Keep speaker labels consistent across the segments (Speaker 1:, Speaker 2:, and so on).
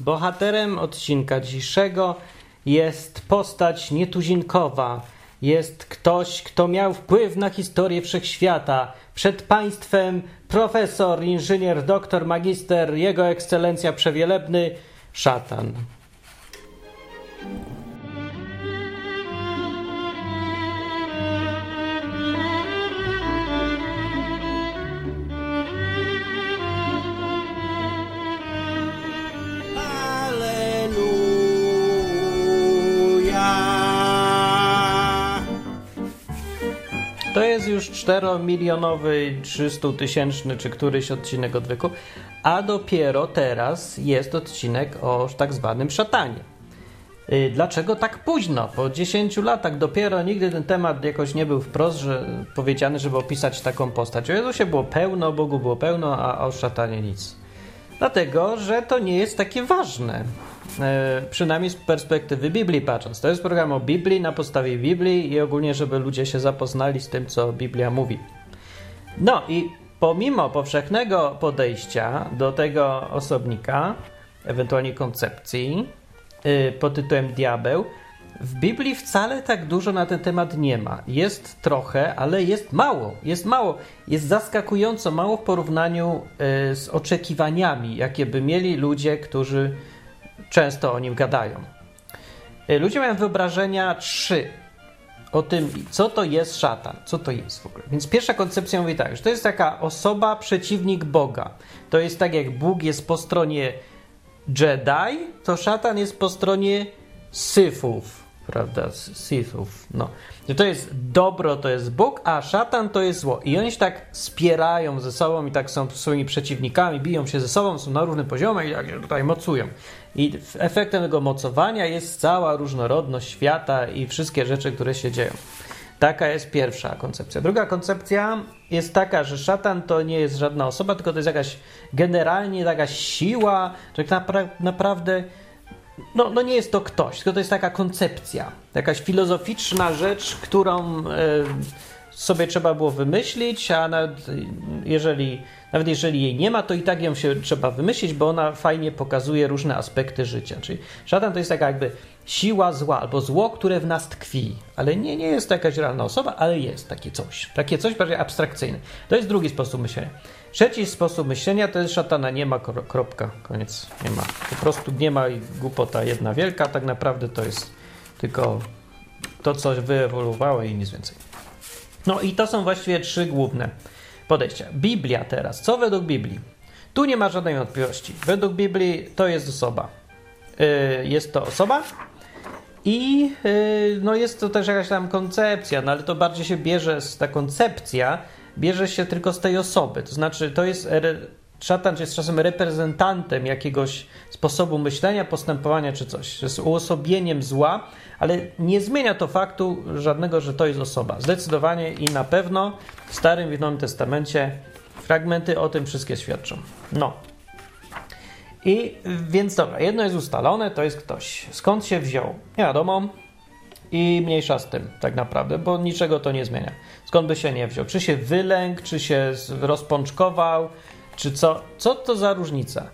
Speaker 1: Bohaterem odcinka dzisiejszego jest postać nietuzinkowa. Jest ktoś, kto miał wpływ na historię wszechświata. Przed państwem profesor, inżynier, doktor, magister, jego ekscelencja przewielebny, szatan. Już 4-milionowy, 300 tysięczny czy któryś odcinek odwyku, a dopiero teraz jest odcinek o tak zwanym szatanie. Y, Dlaczego tak późno? Po 10 latach dopiero nigdy ten temat jakoś nie był wprost że, powiedziany, żeby opisać taką postać. O Jezusie było pełno, Bogu było pełno, a o szatanie nic. Dlatego, że to nie jest takie ważne. E, przynajmniej z perspektywy Biblii patrząc. To jest program o Biblii na podstawie Biblii i ogólnie, żeby ludzie się zapoznali z tym, co Biblia mówi. No i pomimo powszechnego podejścia do tego osobnika, ewentualnie koncepcji yy, pod tytułem diabeł, w Biblii wcale tak dużo na ten temat nie ma. Jest trochę, ale jest mało. Jest mało. Jest zaskakująco mało w porównaniu yy, z oczekiwaniami, jakie by mieli ludzie, którzy często o nim gadają. Yy, Ludzie mają wyobrażenia trzy o tym, co to jest szatan, co to jest w ogóle. Więc pierwsza koncepcja mówi tak, że to jest taka osoba, przeciwnik Boga. To jest tak, jak Bóg jest po stronie Jedi, to szatan jest po stronie Syfów, prawda? Sithów, no. To jest dobro, to jest Bóg, a szatan to jest zło. I oni się tak spierają ze sobą i tak są swoimi przeciwnikami, biją się ze sobą, są na różnym poziomie i tak się tutaj mocują. I efektem tego mocowania jest cała różnorodność świata i wszystkie rzeczy, które się dzieją. Taka jest pierwsza koncepcja. Druga koncepcja jest taka, że szatan to nie jest żadna osoba, tylko to jest jakaś generalnie jakaś siła, że tak napra- naprawdę no, no nie jest to ktoś, tylko to jest taka koncepcja, jakaś filozoficzna rzecz, którą e, sobie trzeba było wymyślić, a nawet jeżeli, nawet jeżeli jej nie ma, to i tak ją się trzeba wymyślić, bo ona fajnie pokazuje różne aspekty życia. Czyli szatan to jest taka jakby siła zła, albo zło, które w nas tkwi, ale nie, nie jest to jakaś realna osoba, ale jest takie coś. Takie coś bardziej abstrakcyjne. To jest drugi sposób myślenia. Trzeci sposób myślenia to jest szatana, nie ma kro- kropka, koniec, nie ma. Po prostu nie ma i głupota jedna wielka, tak naprawdę to jest tylko to, co wyewoluowało i nic więcej. No i to są właściwie trzy główne podejścia. Biblia teraz. Co według Biblii? Tu nie ma żadnej wątpliwości. Według Biblii to jest osoba. Yy, jest to osoba i yy, no jest to też jakaś tam koncepcja, no ale to bardziej się bierze, z, ta koncepcja bierze się tylko z tej osoby. To znaczy to jest... Szatan jest czasem reprezentantem jakiegoś sposobu myślenia, postępowania czy coś. Jest uosobieniem zła, ale nie zmienia to faktu żadnego, że to jest osoba. Zdecydowanie i na pewno w Starym i Nowym Testamencie fragmenty o tym wszystkie świadczą. No. I więc dobra, jedno jest ustalone, to jest ktoś. Skąd się wziął? Nie wiadomo. I mniejsza z tym, tak naprawdę, bo niczego to nie zmienia. Skąd by się nie wziął? Czy się wylękł, czy się rozpączkował, czy co? Co to za różnica?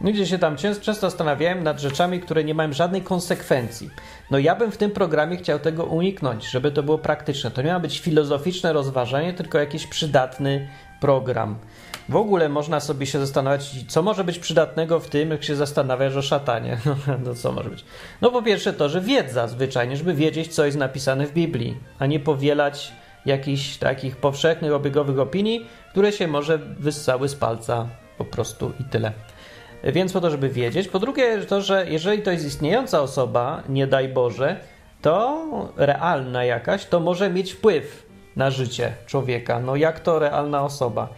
Speaker 1: Ludzie się tam często, często zastanawiałem nad rzeczami, które nie mają żadnej konsekwencji. No ja bym w tym programie chciał tego uniknąć, żeby to było praktyczne. To nie ma być filozoficzne rozważanie, tylko jakiś przydatny program. W ogóle można sobie się zastanawiać, co może być przydatnego w tym, jak się zastanawiasz o szatanie. No, no co może być? No po pierwsze to, że wiedza zwyczajnie, żeby wiedzieć, co jest napisane w Biblii, a nie powielać jakichś takich powszechnych, obiegowych opinii, które się może wyssały z palca po prostu i tyle. Więc po to, żeby wiedzieć. Po drugie, to, że jeżeli to jest istniejąca osoba, nie daj Boże, to realna jakaś, to może mieć wpływ na życie człowieka. No jak to realna osoba?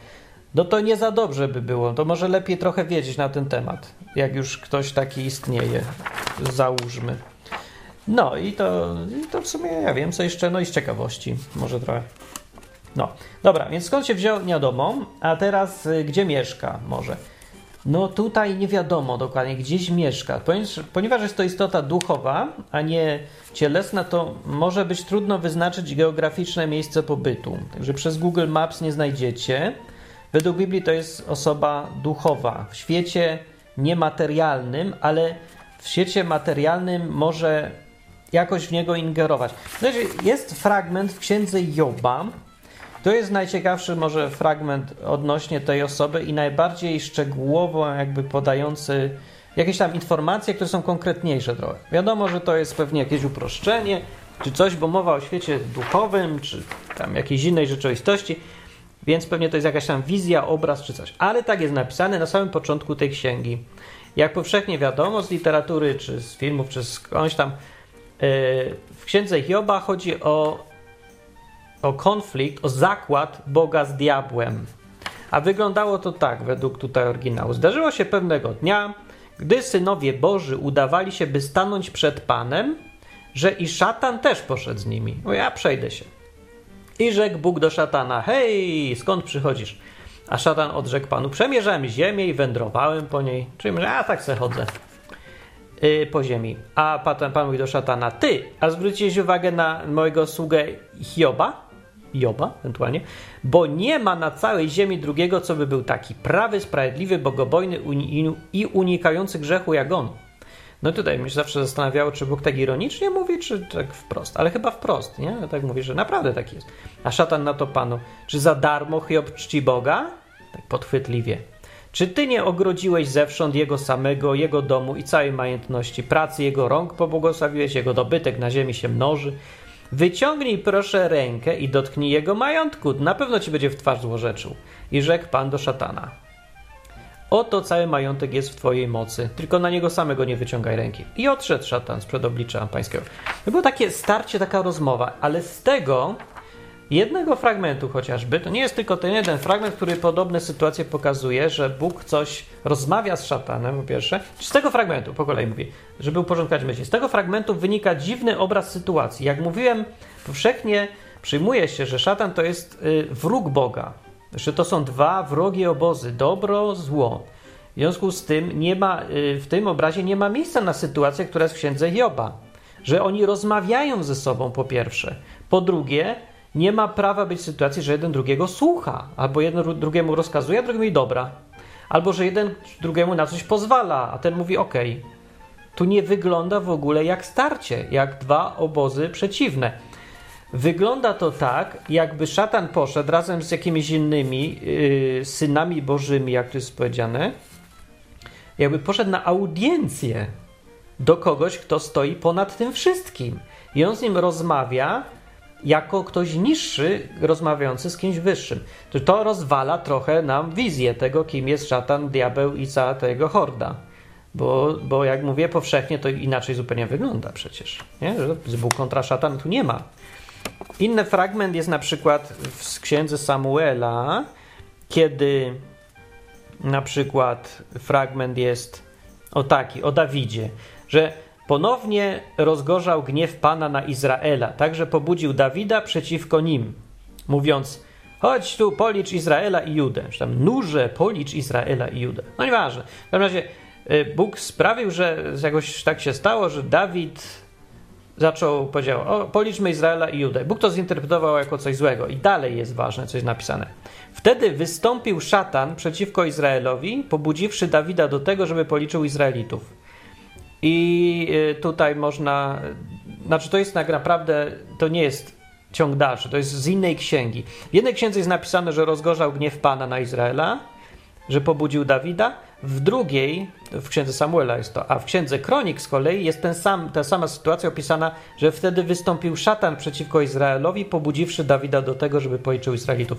Speaker 1: No to nie za dobrze by było. To może lepiej trochę wiedzieć na ten temat, jak już ktoś taki istnieje. Załóżmy. No i to, i to w sumie ja wiem, co jeszcze, no i z ciekawości, może trochę. No, dobra, więc skąd się wziął, nie wiadomo, a teraz y, gdzie mieszka może? No tutaj nie wiadomo dokładnie, gdzieś mieszka. Ponieważ, ponieważ jest to istota duchowa, a nie cielesna, to może być trudno wyznaczyć geograficzne miejsce pobytu. Także przez Google Maps nie znajdziecie. Według Biblii to jest osoba duchowa w świecie niematerialnym, ale w świecie materialnym może jakoś w niego ingerować. Znaczy, jest fragment w księdze Joba. To jest najciekawszy może fragment odnośnie tej osoby i najbardziej szczegółowo jakby podający jakieś tam informacje, które są konkretniejsze trochę. Wiadomo, że to jest pewnie jakieś uproszczenie, czy coś, bo mowa o świecie duchowym, czy tam jakiejś innej rzeczywistości, więc pewnie to jest jakaś tam wizja, obraz czy coś. Ale tak jest napisane na samym początku tej księgi. Jak powszechnie wiadomo z literatury, czy z filmów, czy skądś tam, w księdze Hioba chodzi o, o konflikt, o zakład Boga z diabłem. A wyglądało to tak, według tutaj oryginału. Zdarzyło się pewnego dnia, gdy synowie Boży udawali się, by stanąć przed Panem, że i szatan też poszedł z nimi. O ja przejdę się. I rzekł Bóg do szatana: Hej, skąd przychodzisz? A szatan odrzekł panu: Przemierzałem ziemię i wędrowałem po niej. Czyli że ja tak se chodzę yy, po ziemi. A potem pan mówi do szatana: Ty, a zwróciłeś uwagę na mojego sługę Hioba? Joba ewentualnie, bo nie ma na całej ziemi drugiego, co by był taki prawy, sprawiedliwy, bogobojny i unikający grzechu jak on. No tutaj mnie się zawsze zastanawiało, czy Bóg tak ironicznie mówi, czy tak wprost. Ale chyba wprost, nie? Tak mówi, że naprawdę tak jest. A szatan na to panu, czy za darmo Hiob czci Boga? Tak podchwytliwie. Czy ty nie ogrodziłeś zewsząd jego samego, jego domu i całej majątności, pracy jego rąk pobłogosławiłeś, jego dobytek na ziemi się mnoży? Wyciągnij proszę rękę i dotknij jego majątku, na pewno ci będzie w twarz złorzeczył. I rzekł pan do szatana. Oto cały majątek jest w twojej mocy, tylko na niego samego nie wyciągaj ręki. I odszedł szatan sprzed oblicza pańskiego. To było takie starcie, taka rozmowa, ale z tego jednego fragmentu chociażby, to nie jest tylko ten jeden fragment, który podobne sytuacje pokazuje, że Bóg coś rozmawia z szatanem, po pierwsze. Z tego fragmentu, po kolei mówię, żeby uporządkować myśli. Z tego fragmentu wynika dziwny obraz sytuacji. Jak mówiłem, powszechnie przyjmuje się, że szatan to jest y, wróg Boga, że to są dwa wrogie obozy, dobro, zło. W związku z tym nie ma, y, w tym obrazie nie ma miejsca na sytuację, która jest w księdze Joba. Że oni rozmawiają ze sobą po pierwsze. Po drugie, nie ma prawa być sytuacji, że jeden drugiego słucha, albo jeden drugiemu rozkazuje, a drugi mówi dobra. Albo że jeden drugiemu na coś pozwala, a ten mówi ok. Tu nie wygląda w ogóle jak starcie, jak dwa obozy przeciwne. Wygląda to tak, jakby szatan poszedł razem z jakimiś innymi yy, synami bożymi, jak to jest powiedziane, jakby poszedł na audiencję do kogoś, kto stoi ponad tym wszystkim. I on z nim rozmawia jako ktoś niższy, rozmawiający z kimś wyższym. To, rozwala trochę nam wizję tego, kim jest szatan, diabeł i cała ta jego horda. Bo, bo jak mówię powszechnie, to inaczej zupełnie wygląda przecież. Nie? Że Bóg kontra szatan tu nie ma. Inny fragment jest na przykład w księdze Samuela, kiedy na przykład fragment jest o taki, o Dawidzie, że ponownie rozgorzał gniew Pana na Izraela, także pobudził Dawida przeciwko nim, mówiąc chodź tu, policz Izraela i Judę, czy tam nurze, policz Izraela i Judę. No nieważne. W każdym razie y, Bóg sprawił, że jakoś tak się stało, że Dawid zaczął, powiedział, o, policzmy Izraela i Judę. Bóg to zinterpretował jako coś złego i dalej jest ważne, co jest napisane. Wtedy wystąpił szatan przeciwko Izraelowi, pobudziwszy Dawida do tego, żeby policzył Izraelitów. I y, tutaj można, znaczy to jest tak naprawdę, to nie jest ciąg dalszy, to jest z innej księgi. W jednej księdze jest napisane, że rozgorzał gniew Pana na Izraela, że pobudził Dawida, w drugiej, w księdze Samuela jest to, a w księdze Kronik z kolei jest ten sam, ta sama sytuacja opisana, że wtedy wystąpił szatan przeciwko Izraelowi, pobudziwszy Dawida do tego, żeby policzył Izraelitów.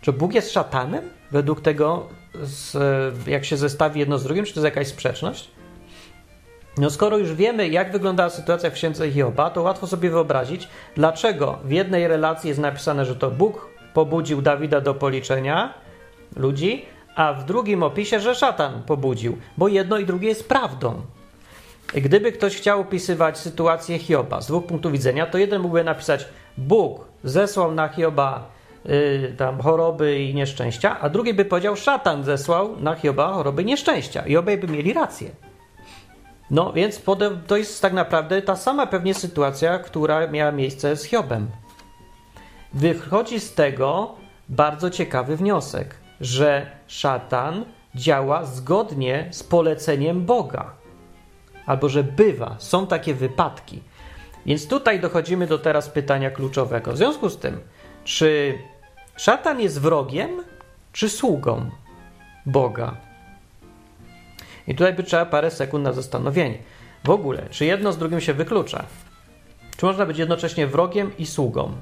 Speaker 1: Czy Bóg jest szatanem? Według tego, z, jak się zestawi jedno z drugim, czy to jest jakaś sprzeczność? No skoro już wiemy, jak wyglądała sytuacja w księdze Hioba, to łatwo sobie wyobrazić, dlaczego w jednej relacji jest napisane, że to Bóg pobudził Dawida do policzenia ludzi, a w drugim opisie, że szatan pobudził, bo jedno i drugie jest prawdą. Gdyby ktoś chciał opisywać sytuację Hioba z dwóch punktów widzenia, to jeden mógłby napisać: Bóg zesłał na Hioba yy, tam choroby i nieszczęścia, a drugi by powiedział: Szatan zesłał na Hioba choroby i nieszczęścia. I obaj by mieli rację. No więc to jest tak naprawdę ta sama pewnie sytuacja, która miała miejsce z Hiobem. Wychodzi z tego bardzo ciekawy wniosek, że szatan działa zgodnie z poleceniem Boga. Albo że bywa, są takie wypadki. Więc tutaj dochodzimy do teraz pytania kluczowego. W związku z tym, czy szatan jest wrogiem, czy sługą Boga? I tutaj by trzeba parę sekund na zastanowienie. W ogóle, czy jedno z drugim się wyklucza? Czy można być jednocześnie wrogiem i sługą?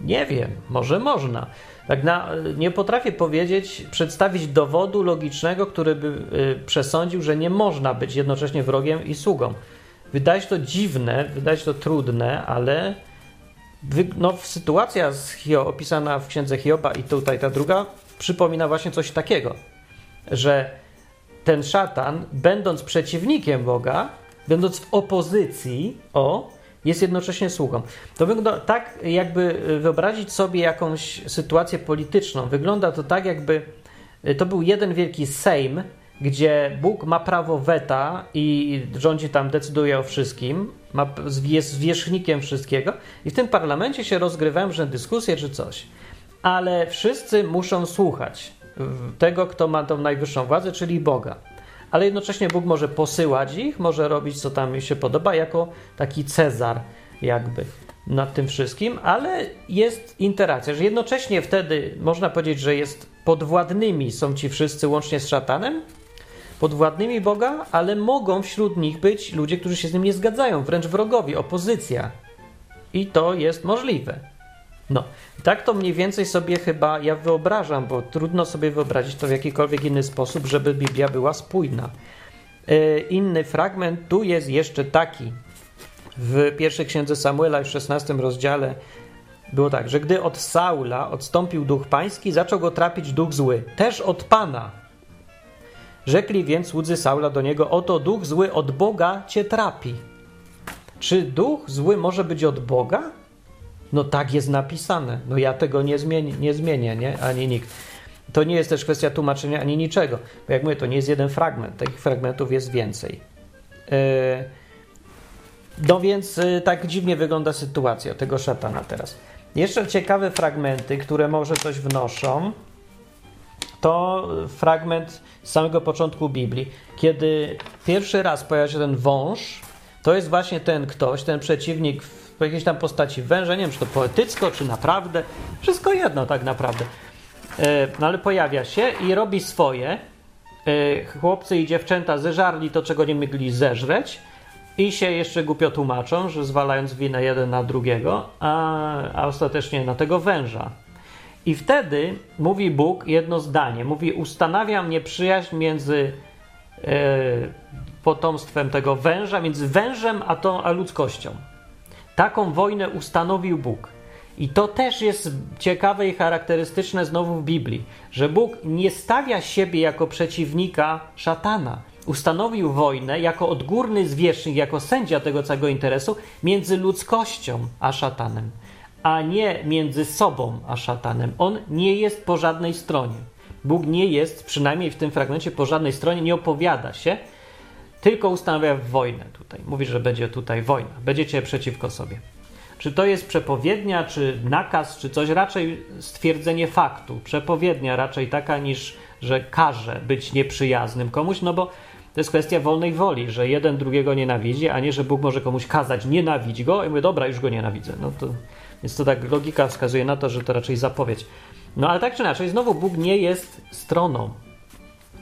Speaker 1: Nie wiem, może można. Tak na, nie potrafię powiedzieć, przedstawić dowodu logicznego, który by y, przesądził, że nie można być jednocześnie wrogiem i sługą. Wydaje się to dziwne, wydaje się to trudne, ale wy, no, sytuacja z opisana w księdze Hioba i tutaj ta druga przypomina właśnie coś takiego, że ten szatan, będąc przeciwnikiem Boga, będąc w opozycji, o, jest jednocześnie sługą. To wygląda tak, jakby wyobrazić sobie jakąś sytuację polityczną. Wygląda to tak, jakby to był jeden wielki Sejm, gdzie Bóg ma prawo weta i rządzi tam, decyduje o wszystkim, ma, jest zwierzchnikiem wszystkiego, i w tym parlamencie się rozgrywają różne dyskusje czy coś. Ale wszyscy muszą słuchać tego, kto ma tą najwyższą władzę, czyli Boga. Ale jednocześnie Bóg może posyłać ich, może robić, co tam się podoba, jako taki Cezar, jakby nad tym wszystkim, ale jest interakcja, że jednocześnie wtedy można powiedzieć, że jest podwładnymi są ci wszyscy łącznie z szatanem, podwładnymi Boga, ale mogą wśród nich być ludzie, którzy się z nim nie zgadzają, wręcz wrogowie, opozycja. I to jest możliwe. No, tak to mniej więcej sobie chyba ja wyobrażam, bo trudno sobie wyobrazić to w jakikolwiek inny sposób, żeby Biblia była spójna. Yy, inny fragment tu jest jeszcze taki. W pierwszej księdze Samuela w 16 rozdziale było tak, że gdy od Saula odstąpił duch pański, zaczął go trapić duch zły, też od Pana. Rzekli więc łudzy Saula do niego: Oto duch zły od Boga cię trapi. Czy duch zły może być od Boga? No tak jest napisane. No ja tego nie zmienię, nie zmienię, nie? Ani nikt. To nie jest też kwestia tłumaczenia ani niczego. Bo jak mówię, to nie jest jeden fragment. Takich fragmentów jest więcej. Yy... No więc yy, tak dziwnie wygląda sytuacja tego szatana teraz. Jeszcze ciekawe fragmenty, które może coś wnoszą, to fragment z samego początku Biblii, kiedy pierwszy raz pojawia się ten wąż, to jest właśnie ten ktoś, ten przeciwnik w jakiejś tam postaci węża, nie wiem, czy to poetycko, czy naprawdę, wszystko jedno tak naprawdę. No ale pojawia się i robi swoje. Chłopcy i dziewczęta zeżarli to, czego nie mogli zeżreć i się jeszcze głupio tłumaczą, że zwalając winę jeden na drugiego, a, a ostatecznie na tego węża. I wtedy mówi Bóg jedno zdanie. Mówi: Ustanawiam nieprzyjaźń między e, potomstwem tego węża, między wężem a, tą, a ludzkością. Taką wojnę ustanowił Bóg. I to też jest ciekawe i charakterystyczne znowu w Biblii, że Bóg nie stawia siebie jako przeciwnika szatana. Ustanowił wojnę jako odgórny zwierzchnik, jako sędzia tego całego interesu między ludzkością a szatanem a nie między sobą a szatanem. On nie jest po żadnej stronie. Bóg nie jest, przynajmniej w tym fragmencie, po żadnej stronie, nie opowiada się, tylko ustanawia wojnę tutaj. Mówi, że będzie tutaj wojna, będziecie przeciwko sobie. Czy to jest przepowiednia, czy nakaz, czy coś? Raczej stwierdzenie faktu. Przepowiednia raczej taka niż, że każe być nieprzyjaznym komuś, no bo to jest kwestia wolnej woli, że jeden drugiego nienawidzi, a nie, że Bóg może komuś kazać nienawidź go i mówię, dobra, już go nienawidzę. No to więc to tak logika wskazuje na to, że to raczej zapowiedź. No ale tak czy inaczej, znowu Bóg nie jest stroną,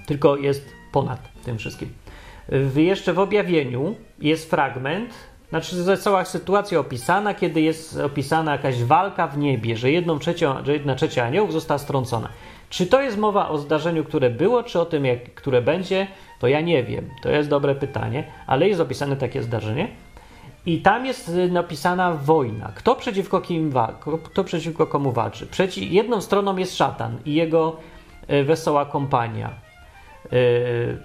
Speaker 1: tylko jest ponad tym wszystkim. W, jeszcze w objawieniu jest fragment, znaczy jest cała sytuacja opisana, kiedy jest opisana jakaś walka w niebie, że jedną trzecią, że jedna trzecia aniołów została strącona. Czy to jest mowa o zdarzeniu, które było, czy o tym, jak, które będzie, to ja nie wiem. To jest dobre pytanie, ale jest opisane takie zdarzenie. I tam jest y, napisana wojna. Kto przeciwko kim? Kto przeciwko komu walczy? Przeci jedną stroną jest szatan i jego y, wesoła kompania y,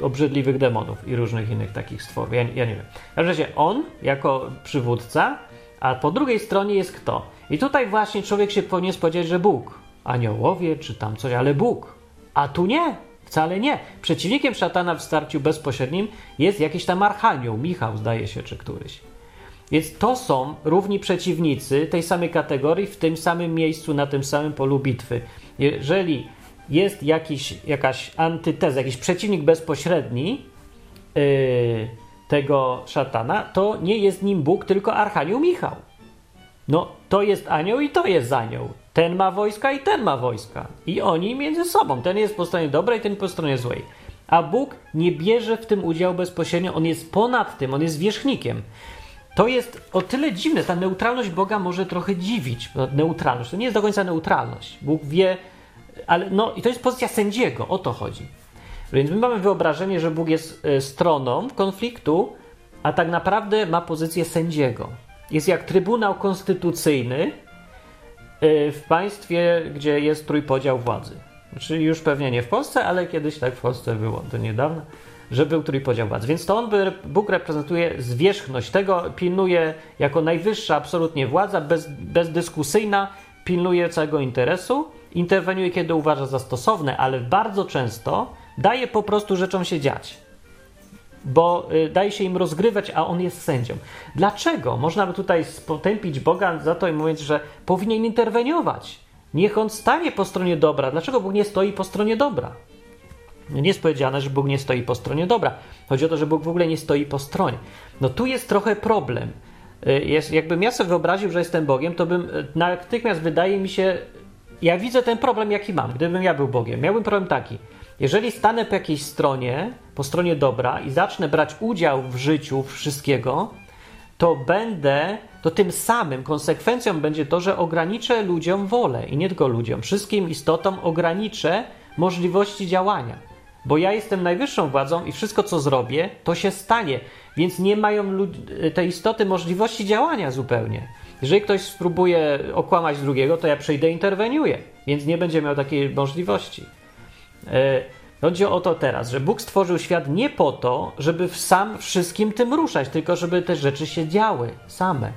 Speaker 1: obrzydliwych demonów i różnych innych takich stworów. Ja, ja nie wiem. W każdym razie on jako przywódca, a po drugiej stronie jest kto? I tutaj właśnie człowiek się powinien spodziewać, że Bóg. Aniołowie czy tam coś, ale Bóg. A tu nie. Wcale nie. Przeciwnikiem szatana w starciu bezpośrednim jest jakiś tam archanioł, Michał zdaje się, czy któryś. Więc to są równi przeciwnicy tej samej kategorii w tym samym miejscu, na tym samym polu bitwy. Jeżeli jest jakiś, jakaś antyteza, jakiś przeciwnik bezpośredni yy, tego szatana, to nie jest nim Bóg, tylko Archanioł Michał. No, to jest anioł i to jest anioł. Ten ma wojska i ten ma wojska. I oni między sobą. Ten jest po stronie dobrej, ten po stronie złej. A Bóg nie bierze w tym udziału bezpośrednio, on jest ponad tym, on jest wierzchnikiem. To jest o tyle dziwne, ta neutralność Boga może trochę dziwić. Neutralność to nie jest do końca neutralność. Bóg wie, ale no i to jest pozycja sędziego, o to chodzi. Więc my mamy wyobrażenie, że Bóg jest e, stroną konfliktu, a tak naprawdę ma pozycję sędziego. Jest jak Trybunał Konstytucyjny e, w państwie, gdzie jest trójpodział władzy. Znaczy już pewnie nie w Polsce, ale kiedyś tak w Polsce było, to niedawno, że był trójpodział władzy. Więc to on, Bóg reprezentuje zwierzchność tego, pilnuje jako najwyższa absolutnie władza, bez, bezdyskusyjna, pilnuje całego interesu, interweniuje kiedy uważa za stosowne, ale bardzo często daje po prostu rzeczom się dziać. Bo y, daje się im rozgrywać, a on jest sędzią. Dlaczego? Można by tutaj potępić Boga za to i mówiąc, że powinien interweniować. Niech on stanie po stronie dobra. Dlaczego Bóg nie stoi po stronie dobra? No nie jest powiedziane, że Bóg nie stoi po stronie dobra. Chodzi o to, że Bóg w ogóle nie stoi po stronie. No tu jest trochę problem. Y, jest, jakbym ja sobie wyobraził, że jestem Bogiem, to bym y, natychmiast wydaje mi się, ja widzę ten problem, jaki mam, gdybym ja był Bogiem. Miałbym problem taki. Jeżeli stanę po jakiejś stronie, po stronie dobra i zacznę brać udział w życiu wszystkiego, to będę, to tym samym konsekwencją będzie to, że ograniczę ludziom wolę i nie tylko ludziom, wszystkim istotom ograniczę możliwości działania. Bo ja jestem najwyższą władzą i wszystko, co zrobię, to się stanie. Więc nie mają te istoty możliwości działania zupełnie. Jeżeli ktoś spróbuje okłamać drugiego, to ja przyjdę interweniuję, więc nie będzie miał takiej możliwości. E, chodzi o to teraz, że Bóg stworzył świat nie po to, żeby sam wszystkim tym ruszać, tylko żeby te rzeczy się działy same.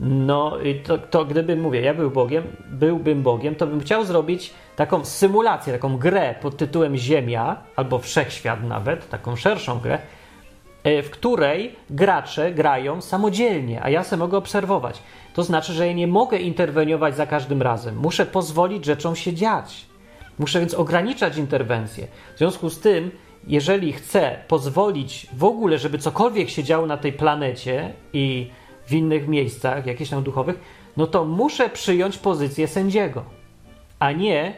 Speaker 1: No i to, to gdybym, mówię, ja był Bogiem, byłbym Bogiem, to bym chciał zrobić taką symulację, taką grę pod tytułem Ziemia, albo Wszechświat nawet, taką szerszą grę, e, w której gracze grają samodzielnie, a ja se mogę obserwować. To znaczy, że ja nie mogę interweniować za każdym razem. Muszę pozwolić rzeczom się dziać. Muszę więc ograniczać interwencje. W związku z tym, jeżeli chcę pozwolić w ogóle, żeby cokolwiek się działo na tej planecie i w innych miejscach, jakichś tam duchowych, no to muszę przyjąć pozycję sędziego, a nie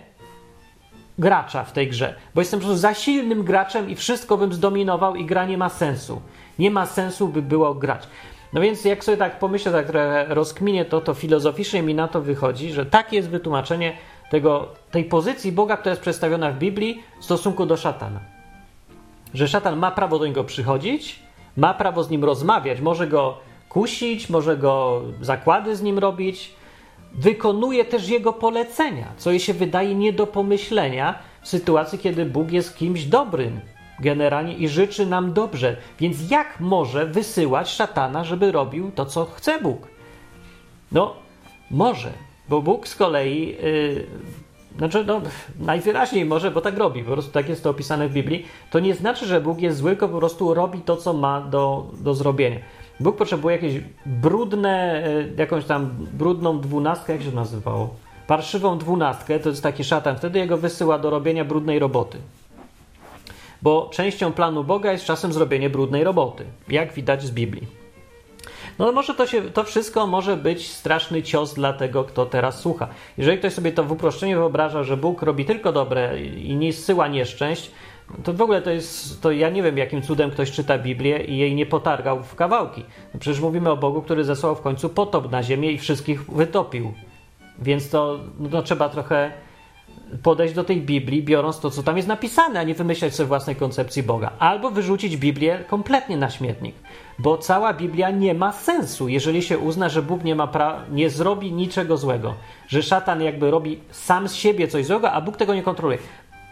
Speaker 1: gracza w tej grze, bo jestem po prostu za silnym graczem i wszystko bym zdominował i gra nie ma sensu. Nie ma sensu, by było grać. No więc jak sobie tak pomyślę, tak trochę rozkminię to, to filozoficznie mi na to wychodzi, że takie jest wytłumaczenie tego, tej pozycji Boga, która jest przedstawiona w Biblii w stosunku do szatana. Że szatan ma prawo do niego przychodzić, ma prawo z nim rozmawiać, może go kusić, może go zakłady z nim robić, wykonuje też jego polecenia, co jej się wydaje nie do pomyślenia w sytuacji, kiedy Bóg jest kimś dobrym generalnie i życzy nam dobrze. Więc jak może wysyłać szatana, żeby robił to, co chce Bóg? No, może, bo Bóg z kolei, yy, znaczy, no, najwyraźniej może, bo tak robi, po prostu tak jest to opisane w Biblii. To nie znaczy, że Bóg jest zły, tylko po prostu robi to, co ma do, do zrobienia. Bóg potrzebuje jakieś brudne, yy, jakąś tam brudną dwunastkę, jak się to nazywało? Parszywą dwunastkę, to jest taki szatan, wtedy jego wysyła do robienia brudnej roboty bo częścią planu Boga jest czasem zrobienie brudnej roboty, jak widać z Biblii. No może to, się, to wszystko może być straszny cios dla tego, kto teraz słucha. Jeżeli ktoś sobie to w uproszczeniu wyobraża, że Bóg robi tylko dobre i nie zsyła nieszczęść, to w ogóle to jest, to ja nie wiem, jakim cudem ktoś czyta Biblię i jej nie potargał w kawałki. No przecież mówimy o Bogu, który zesłał w końcu potop na ziemię i wszystkich wytopił. Więc to, no trzeba trochę podejść do tej Biblii, biorąc to, co tam jest napisane, a nie wymyślać sobie własnej koncepcji Boga. Albo wyrzucić Biblię kompletnie na śmietnik, bo cała Biblia nie ma sensu, jeżeli się uzna, że Bóg nie, ma pra- nie zrobi niczego złego, że szatan jakby robi sam z siebie coś złego, a Bóg tego nie kontroluje.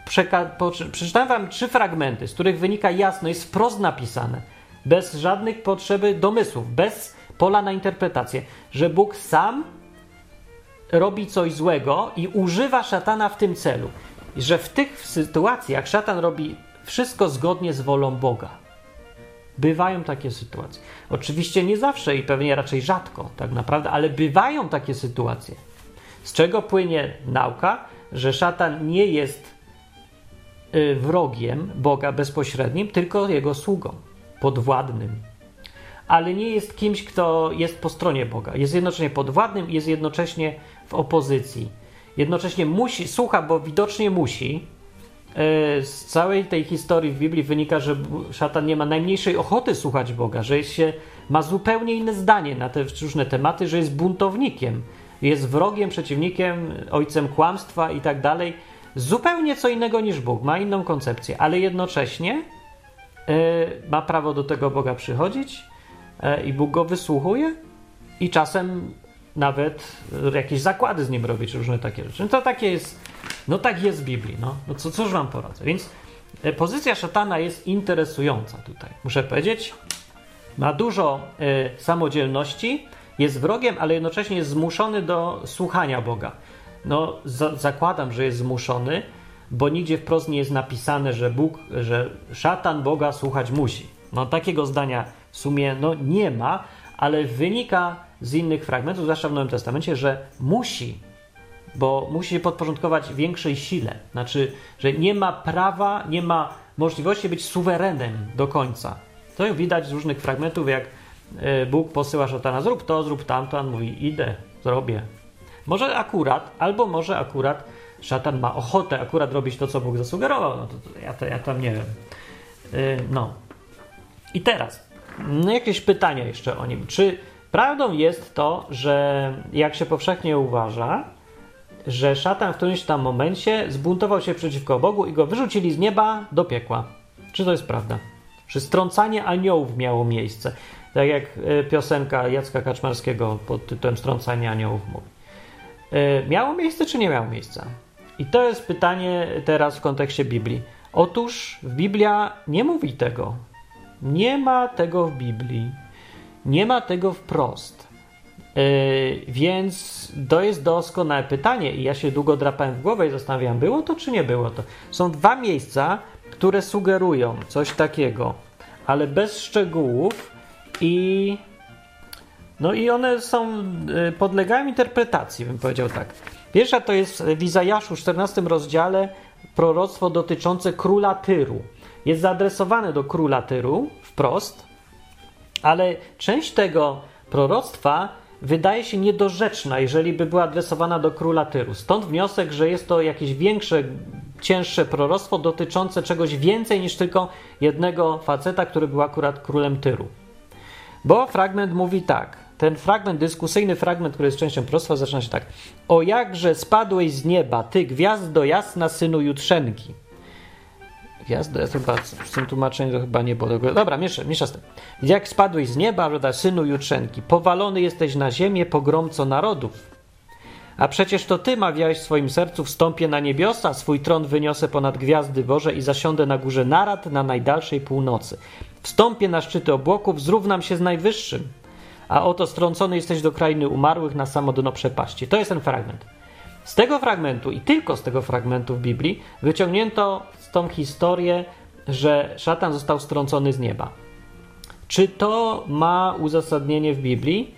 Speaker 1: Przeczytałem wam trzy fragmenty, z których wynika jasno, jest wprost napisane, bez żadnych potrzeby domysłów, bez pola na interpretację, że Bóg sam robi coś złego i używa szatana w tym celu. Że w tych sytuacjach szatan robi wszystko zgodnie z wolą Boga. Bywają takie sytuacje. Oczywiście nie zawsze i pewnie raczej rzadko, tak naprawdę, ale bywają takie sytuacje. Z czego płynie nauka, że szatan nie jest wrogiem Boga bezpośrednim, tylko jego sługą, podwładnym. Ale nie jest kimś, kto jest po stronie Boga. Jest jednocześnie podwładnym i jest jednocześnie w opozycji. Jednocześnie musi, słucha, bo widocznie musi. Y, Z całej tej historii w Biblii wynika, że szatan nie ma najmniejszej ochoty słuchać Boga, że jest się, ma zupełnie inne zdanie na te różne tematy, że jest buntownikiem, jest wrogiem, przeciwnikiem, ojcem kłamstwa i tak dalej zupełnie co innego niż Bóg, ma inną koncepcję, ale jednocześnie y, ma prawo do tego Boga przychodzić y, i Bóg go wysłuchuje i czasem nawet y, jakieś zakłady z nim robić, różne takie rzeczy. No to takie jest, no tak jest w Biblii, no, no co, cóż wam poradzę. Więc pozycja szatana jest interesująca tutaj, muszę powiedzieć. Ma dużo y, samodzielności, jest wrogiem, ale jednocześnie jest zmuszony do słuchania Boga. No, za, zakładam, że jest zmuszony, bo nigdzie wprost nie jest napisane, że Bóg, że szatan Boga słuchać musi. No, takiego zdania w sumie no, nie ma, ale wynika z innych fragmentów, zwłaszcza w Nowym Testamencie, że musi, bo musi się podporządkować większej sile. Znaczy, że nie ma prawa, nie ma możliwości być suwerenem do końca. To widać z różnych fragmentów, jak e, Bóg posyła szatana, zrób to, zrób tamto, on mówi, idę, zrobię. Może akurat, albo może akurat szatan ma ochotę akurat robić to, co Bóg zasugerował. No to, to ja, to, ja tam nie wiem. Yy, no. I teraz, no jakieś pytania jeszcze o nim. Czy prawdą jest to, że jak się powszechnie uważa, że szatan w którymś tam momencie zbuntował się przeciwko Bogu i go wyrzucili z nieba do piekła? Czy to jest prawda? Czy strącanie aniołów miało miejsce? Tak jak y, piosenka Jacka Kaczmarskiego pod tytułem Strącanie aniołów mówi. Y, Miało miejsce, czy nie miało miejsca? I to jest pytanie teraz w kontekście Biblii. Otóż Biblia nie mówi tego. Nie ma tego w Biblii. Nie ma tego wprost. Yy, więc to jest doskonałe pytanie i ja się długo drapałem w głowę i zastanawiałem, było to czy nie było to. Są dwa miejsca, które sugerują coś takiego, ale bez szczegółów i no i one są, y, podlegają interpretacji, bym powiedział tak. Pierwsza to jest w Izajaszu 14 rozdziale proroctwo dotyczące króla Tyru. Jest zaadresowane do króla Tyru wprost, ale część tego proroctwa wydaje się niedorzeczna, jeżeli by była adresowana do króla Tyru. Stąd wniosek, że jest to jakieś większe, cięższe proroctwo dotyczące czegoś więcej niż tylko jednego faceta, który był akurat królem Tyru. Bo fragment mówi tak. Ten fragment, dyskusyjny fragment, który jest częścią proroctwa, zaczyna się tak. O jakże spadłeś z nieba, ty gwiazdo jasna, synu Jutrzenki. Gwiazdo, ja chyba w tym tłumaczeniu to chyba nie było. tego. Dobra, miesza, miesza z tym. Jak spadłeś z nieba, roda synu Jutrzenki, powalony jesteś na ziemię, pogromco narodów. A przecież to ty mawiałeś w swoim sercu, wstąpię na niebiosa, swój tron wyniosę ponad gwiazdy Boże i zasiądę na górze narad na najdalszej północy. Wstąpię na szczyty obłoków, zrównam się z najwyższym. A oto strącony jesteś do krainy umarłych na samo dno przepaści. To jest ten fragment. Z tego fragmentu i tylko z tego fragmentu w Biblii wyciągnięto tą historię, że szatan został strącony z nieba. Czy to ma uzasadnienie w Biblii?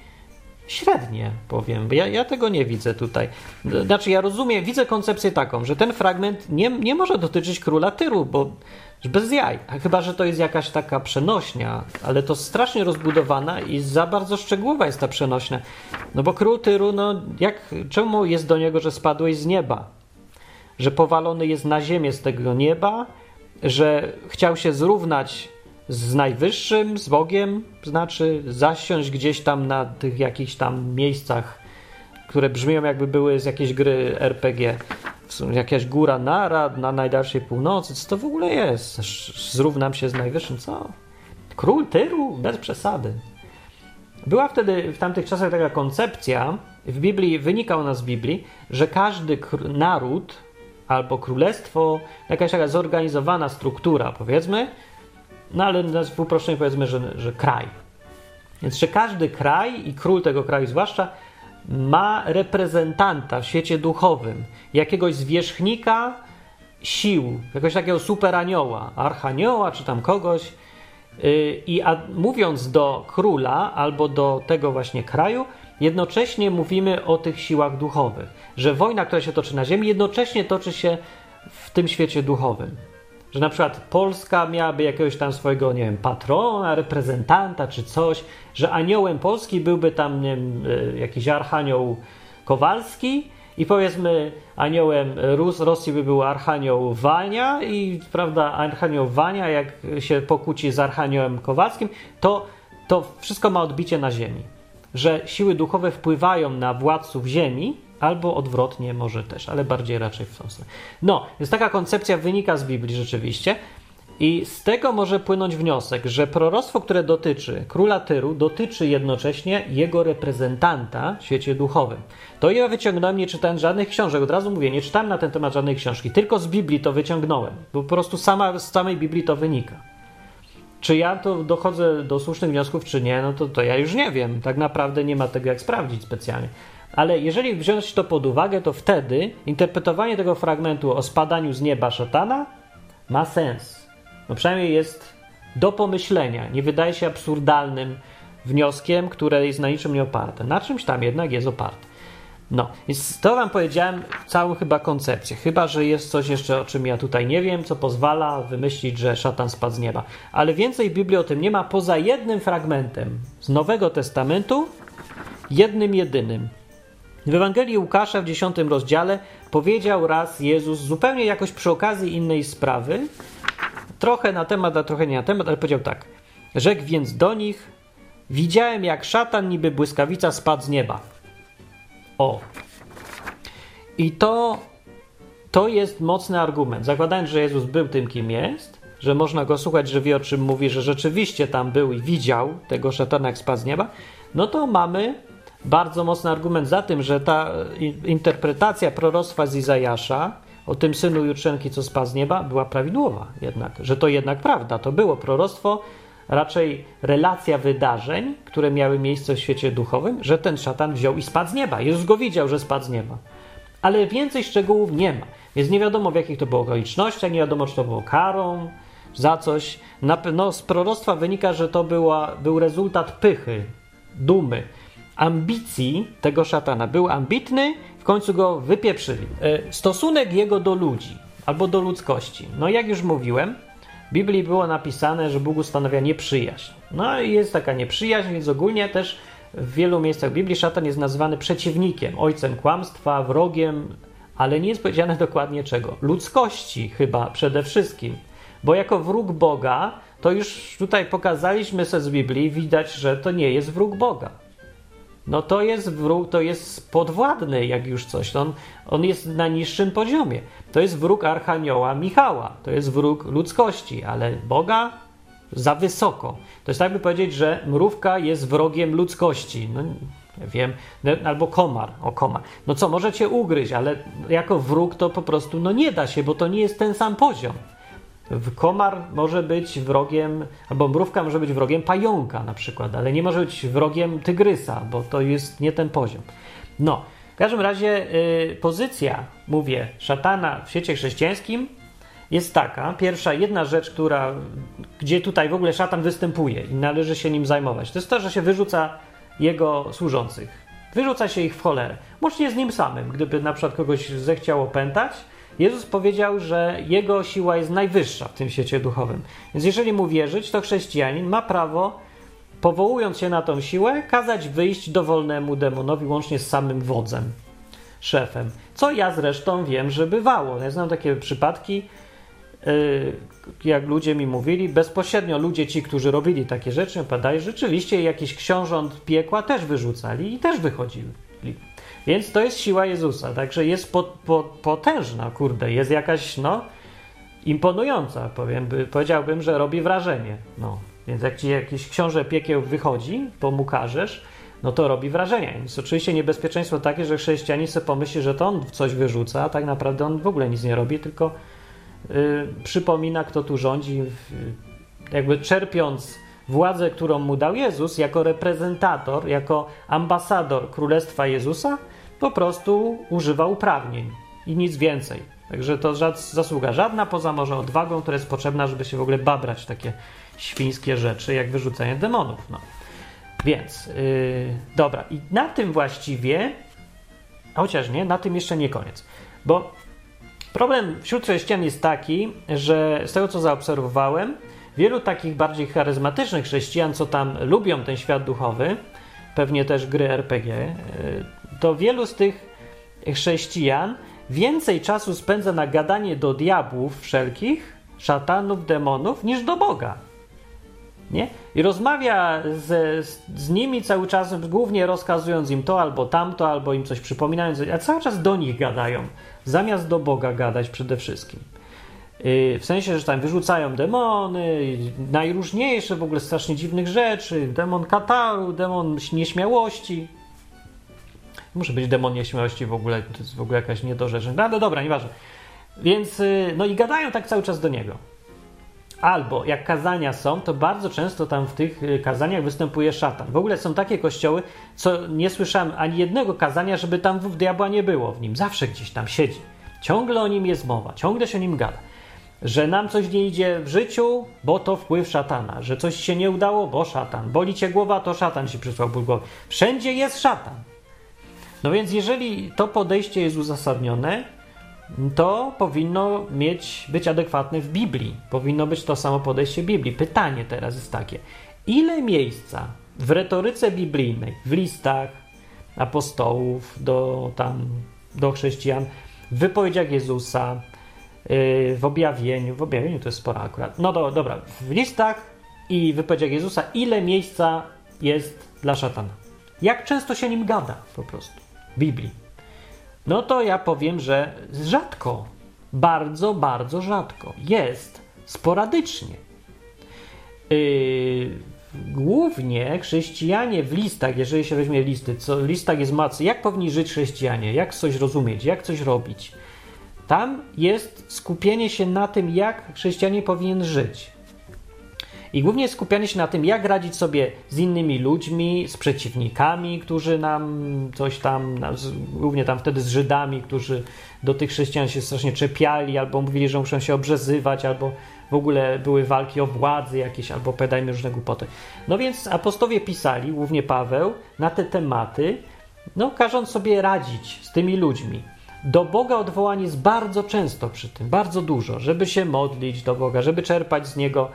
Speaker 1: Średnie, powiem. Ja, ja tego nie widzę tutaj. Znaczy, ja rozumiem, widzę koncepcję taką, że ten fragment nie, nie może dotyczyć króla Tyru, bo bez jaj. Chyba, że to jest jakaś taka przenośnia, ale to strasznie rozbudowana i za bardzo szczegółowa jest ta przenośnia. No bo król Tyru, no jak, czemu jest do niego, że spadłeś z nieba? Że powalony jest na ziemię z tego nieba, że chciał się zrównać z najwyższym, z Bogiem, znaczy zasiąść gdzieś tam na tych jakichś tam miejscach, które brzmią jakby były z jakiejś gry RPG. Jakaś góra narad na najdalszej północy. Co to w ogóle jest? Zrównam się z najwyższym. Co? Król Tyru? Bez przesady. Była wtedy w tamtych czasach taka koncepcja, w Biblii, wynika ona z Biblii, że każdy naród albo królestwo, jakaś taka zorganizowana struktura, powiedzmy, no ale w uproszczeniu powiedzmy, że, że kraj. Więc, że każdy kraj i król tego kraju zwłaszcza ma reprezentanta w świecie duchowym, jakiegoś zwierzchnika sił, jakiegoś takiego superanioła, archanioła czy tam kogoś. I a, mówiąc do króla albo do tego właśnie kraju, jednocześnie mówimy o tych siłach duchowych, że wojna, która się toczy na ziemi, jednocześnie toczy się w tym świecie duchowym. Że na przykład Polska miałaby jakiegoś tam swojego, nie wiem, patrona, reprezentanta czy coś, że aniołem Polski byłby tam, nie wiem, y, jakiś archanioł Kowalski i powiedzmy aniołem Rus, Rosji by był archanioł Wania i prawda, archanioł Wania jak się pokłóci z archaniołem Kowalskim, to, to wszystko ma odbicie na ziemi. Że siły duchowe wpływają na władców ziemi, albo odwrotnie może też, ale bardziej raczej w tą stronę. No, więc taka koncepcja wynika z Biblii rzeczywiście i z tego może płynąć wniosek, że proroctwo, które dotyczy króla Tyru, dotyczy jednocześnie jego reprezentanta w świecie duchowym. To ja wyciągnąłem, nie czytając żadnych książek. Od razu mówię, nie czytałem na ten temat żadnej książki, tylko z Biblii to wyciągnąłem. Bo po prostu sama, z samej Biblii to wynika. Czy ja to dochodzę do słusznych wniosków, czy nie, no to, to ja już nie wiem. Tak naprawdę nie ma tego jak sprawdzić specjalnie. Ale jeżeli wziąć to pod uwagę, to wtedy interpretowanie tego fragmentu o spadaniu z nieba szatana ma sens. No przynajmniej jest do pomyślenia. Nie wydaje się absurdalnym wnioskiem, które jest na niczym nie oparte. Na czymś tam jednak jest oparte. No, więc to wam powiedziałem całą chyba koncepcję. Chyba, że jest coś jeszcze, o czym ja tutaj nie wiem, co pozwala wymyślić, że szatan spadł z nieba. Ale więcej Biblii o tym nie ma, poza jednym fragmentem z Nowego Testamentu, jednym jedynym. W Ewangelii Łukasza w 10 rozdziale powiedział raz Jezus zupełnie jakoś przy okazji innej sprawy, trochę na temat, a trochę nie na temat, ale powiedział tak. Rzekł więc do nich: Widziałem, jak szatan niby błyskawica spadł z nieba. O. I to, to jest mocny argument. Zakładając, że Jezus był tym, kim jest, że można go słuchać, że wie o czym mówi, że rzeczywiście tam był i widział tego szatana, jak spadł z nieba, no to mamy bardzo mocny argument za tym, że ta interpretacja proroctwa z Izajasza o tym synu Jutrzenki, co spadł z nieba, była prawidłowa jednak, że to jednak prawda, to było proroctwo, raczej relacja wydarzeń, które miały miejsce w świecie duchowym, że ten szatan wziął i spadł z nieba. Jezus go widział, że spadł z nieba. Ale więcej szczegółów nie ma, więc nie wiadomo w jakich to było okolicznościach, nie wiadomo czy to było karą, za coś. No, z proroctwa wynika, że to była, był rezultat pychy, dumy, ambicji tego szatana. Był ambitny, w końcu go wypieprzyli. E, stosunek jego do ludzi albo do ludzkości. No jak już mówiłem, w Biblii było napisane, że Bóg ustanawia nieprzyjaźń. No i jest taka nieprzyjaźń, więc ogólnie też w wielu miejscach Biblii szatan jest nazwany przeciwnikiem, ojcem kłamstwa, wrogiem, ale nie jest powiedziane dokładnie czego. Ludzkości chyba przede wszystkim. Bo jako wróg Boga, to już tutaj pokazaliśmy sobie z Biblii, widać, że to nie jest wróg Boga no to jest wróg, to jest podwładny, jak już coś. On, on jest na niższym poziomie. To jest wróg Archanioła Michała, to jest wróg ludzkości, ale Boga za wysoko. To jest tak by powiedzieć, że mrówka jest wrogiem ludzkości. No, wiem, no, albo komar, o komar. No co, możecie ugryźć, ale jako wróg to po prostu no nie da się, bo to nie jest ten sam poziom. Komar może być wrogiem, albo mrówka może być wrogiem pająka na przykład, ale nie może być wrogiem tygrysa, bo to jest nie ten poziom. No, w każdym razie y, pozycja, mówię, szatana w świecie chrześcijańskim jest taka. Pierwsza, jedna rzecz, która, gdzie tutaj w ogóle szatan występuje i należy się nim zajmować, to jest to, że się wyrzuca jego służących. Wyrzuca się ich w cholerę. Łącznie z nim samym. Gdyby na przykład kogoś zechciało pętać, Jezus powiedział, że jego siła jest najwyższa w tym świecie duchowym. Więc jeżeli mu wierzyć, to chrześcijanin ma prawo, powołując się na tą siłę, kazać wyjść dowolnemu demonowi, łącznie z samym wodzem, szefem. Co ja zresztą wiem, że bywało. Ja znam takie przypadki, y, jak ludzie mi mówili, bezpośrednio ludzie ci, którzy robili takie rzeczy, padają, rzeczywiście jakiś książąt piekła też wyrzucali i też wychodzili. Więc to jest siła Jezusa, także jest po, po, potężna, kurde, jest jakaś, no, imponująca, powiem, by, powiedziałbym, że robi wrażenie, no. Więc jak ci jakiś książę piekieł wychodzi, to mu każesz, no to robi wrażenie. Jest oczywiście niebezpieczeństwo takie, że chrześcijanin sobie pomyśli, że to on coś wyrzuca, a tak naprawdę on w ogóle nic nie robi, tylko yy, przypomina, kto tu rządzi, jakby czerpiąc władzę, którą mu dał Jezus, jako reprezentator, jako ambasador Królestwa Jezusa, po prostu używa uprawnień i nic więcej. Także to żad, zasługa żadna, poza może odwagą, która jest potrzebna, żeby się w ogóle babrać takie świńskie rzeczy, jak wyrzucenie demonów. No. Więc, yy, dobra, i na tym właściwie, chociaż nie, na tym jeszcze nie koniec, bo Problem wśród chrześcijan jest taki, że z tego co zaobserwowałem, wielu takich bardziej charyzmatycznych chrześcijan, co tam lubią ten świat duchowy, pewnie też gry RPG, y, to wielu z tych chrześcijan więcej czasu spędza na gadanie do diabłów wszelkich, szatanów, demonów, niż do Boga. Nie? I rozmawia z, z nimi cały czas, głównie rozkazując im to albo tamto, albo im coś przypominając, a cały czas do nich gadają, zamiast do Boga gadać przede wszystkim. Y, w sensie, że tam wyrzucają demony, najróżniejsze w ogóle strasznie dziwnych rzeczy, demon kataru, demon nieśmiałości. Muszę być demon nieśmiałości w ogóle, to jest w ogóle jakaś niedorzeczność. No ale dobra, nieważne. Więc, y, no i gadają tak cały czas do niego. Albo jak kazania są, to bardzo często tam w tych y, kazaniach występuje szatan. W ogóle są takie kościoły, co nie słyszałem ani jednego kazania, żeby tam w diabła nie było w nim. Zawsze gdzieś tam siedzi. Ciągle o nim jest mowa, ciągle się o nim gada. Że nam coś nie idzie w życiu, bo to wpływ szatana. Że coś się nie udało, bo szatan. Boli cię głowa, to szatan ci przysłał ból głowy. Wszędzie jest szatan. No więc jeżeli to podejście jest uzasadnione, to powinno mieć, być adekwatne w Biblii. Powinno być to samo podejście Biblii. Pytanie teraz jest takie: ile miejsca w retoryce biblijnej, w listach apostołów do, tam, do chrześcijan, w wypowiedziach Jezusa, yy, w objawieniu, w objawieniu to jest sporo akurat. No do, dobra, w listach i wypowiedziach Jezusa, ile miejsca jest dla szatana? Jak często się nim gada po prostu Biblii? No to ja powiem, że rzadko, bardzo, bardzo rzadko. Jest sporadycznie. Yy, głównie chrześcijanie w listach, jeżeli się weźmie listy, co w listach jest macy, jak powinni żyć chrześcijanie, jak coś rozumieć, jak coś robić. Tam jest skupienie się na tym, jak chrześcijanin powinien żyć. I głównie skupianie się na tym, jak radzić sobie z innymi ludźmi, z przeciwnikami, którzy nam coś tam, głównie tam wtedy z Żydami, którzy do tych chrześcijan się strasznie czepiali, albo mówili, że muszą się obrzezywać, albo w ogóle były walki o władzy jakieś, albo pedajmy różne głupoty. No więc apostowie pisali, głównie Paweł, na te tematy, no każąc sobie radzić z tymi ludźmi. Do Boga odwołanie jest bardzo często przy tym, bardzo dużo, żeby się modlić do Boga, żeby czerpać z Niego